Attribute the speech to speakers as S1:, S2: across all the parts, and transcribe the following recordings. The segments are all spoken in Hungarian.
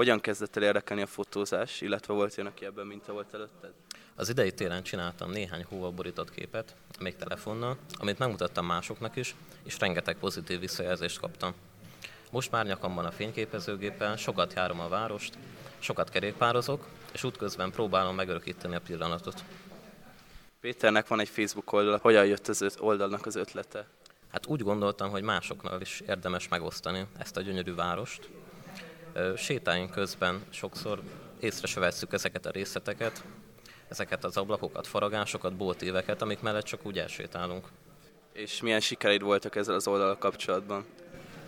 S1: Hogyan kezdett el érdekelni a fotózás, illetve volt olyan, aki ebben minta volt előtted?
S2: Az idei télen csináltam néhány hóval borított képet, még telefonnal, amit megmutattam másoknak is, és rengeteg pozitív visszajelzést kaptam. Most már nyakamban a fényképezőgéppel, sokat járom a várost, sokat kerékpározok, és útközben próbálom megörökíteni a pillanatot.
S1: Péternek van egy Facebook oldal, hogyan jött az oldalnak az ötlete?
S2: Hát úgy gondoltam, hogy másoknál is érdemes megosztani ezt a gyönyörű várost. Sétáink közben sokszor észre se vesszük ezeket a részleteket, ezeket az ablakokat, faragásokat, boltéveket, amik mellett csak úgy elsétálunk.
S1: És milyen sikereid voltak ezzel az oldal kapcsolatban?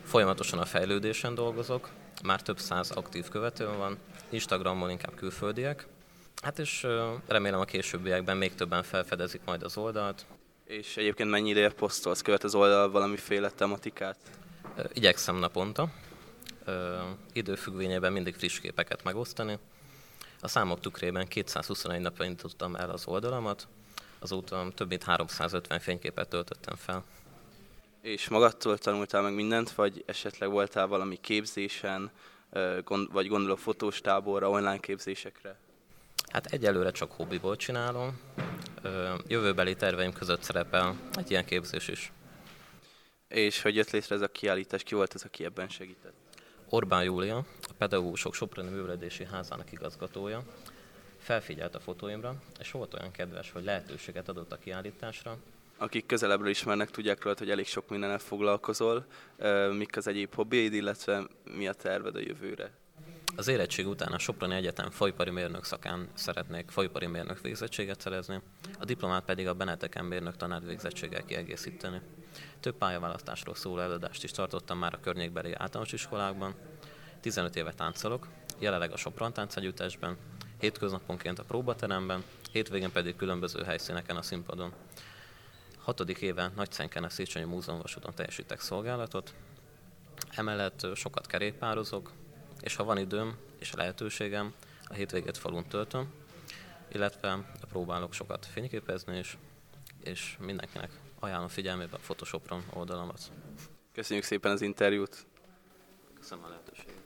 S2: Folyamatosan a fejlődésen dolgozok, már több száz aktív követőm van, Instagramon inkább külföldiek, hát és remélem a későbbiekben még többen felfedezik majd az oldalt.
S1: És egyébként mennyi ideje posztolsz, követ az oldal valamiféle tematikát?
S2: Igyekszem naponta, időfüggvényében mindig friss képeket megosztani. A számok tükrében 221 napra indítottam el az oldalamat, azóta több mint 350 fényképet töltöttem fel.
S1: És magadtól tanultál meg mindent, vagy esetleg voltál valami képzésen, vagy gondolok fotós táborra, online képzésekre?
S2: Hát egyelőre csak hobbiból csinálom. Jövőbeli terveim között szerepel egy ilyen képzés is.
S1: És hogy jött létre ez a kiállítás, ki volt ez, aki ebben segített?
S2: Orbán Júlia, a pedagógusok Soproni Műveledési Házának igazgatója, felfigyelt a fotóimra, és volt olyan kedves, hogy lehetőséget adott a kiállításra.
S1: Akik közelebbről ismernek, tudják róla, hogy elég sok mindennel foglalkozol. Mik az egyéb hobbiaid, illetve mi a terved a jövőre?
S2: Az érettség után a Soproni Egyetem folypari mérnök szakán szeretnék folypari mérnök végzettséget szerezni, a diplomát pedig a Beneteken mérnök tanár végzettséggel kiegészíteni. Több pályaválasztásról szóló előadást is tartottam már a környékbeli általános iskolákban. 15 éve táncolok, jelenleg a Sopron táncegyüttesben, hétköznaponként a próbateremben, hétvégén pedig különböző helyszíneken a színpadon. Hatodik éve Nagyszenken a Széchenyi Múzeum vasúton teljesítek szolgálatot, emellett sokat kerékpározok, és ha van időm és lehetőségem, a hétvégét falun töltöm, illetve próbálok sokat fényképezni is, és mindenkinek ajánlom figyelmébe a Photoshopron oldalamat.
S1: Köszönjük szépen az interjút!
S2: Köszönöm a lehetőséget!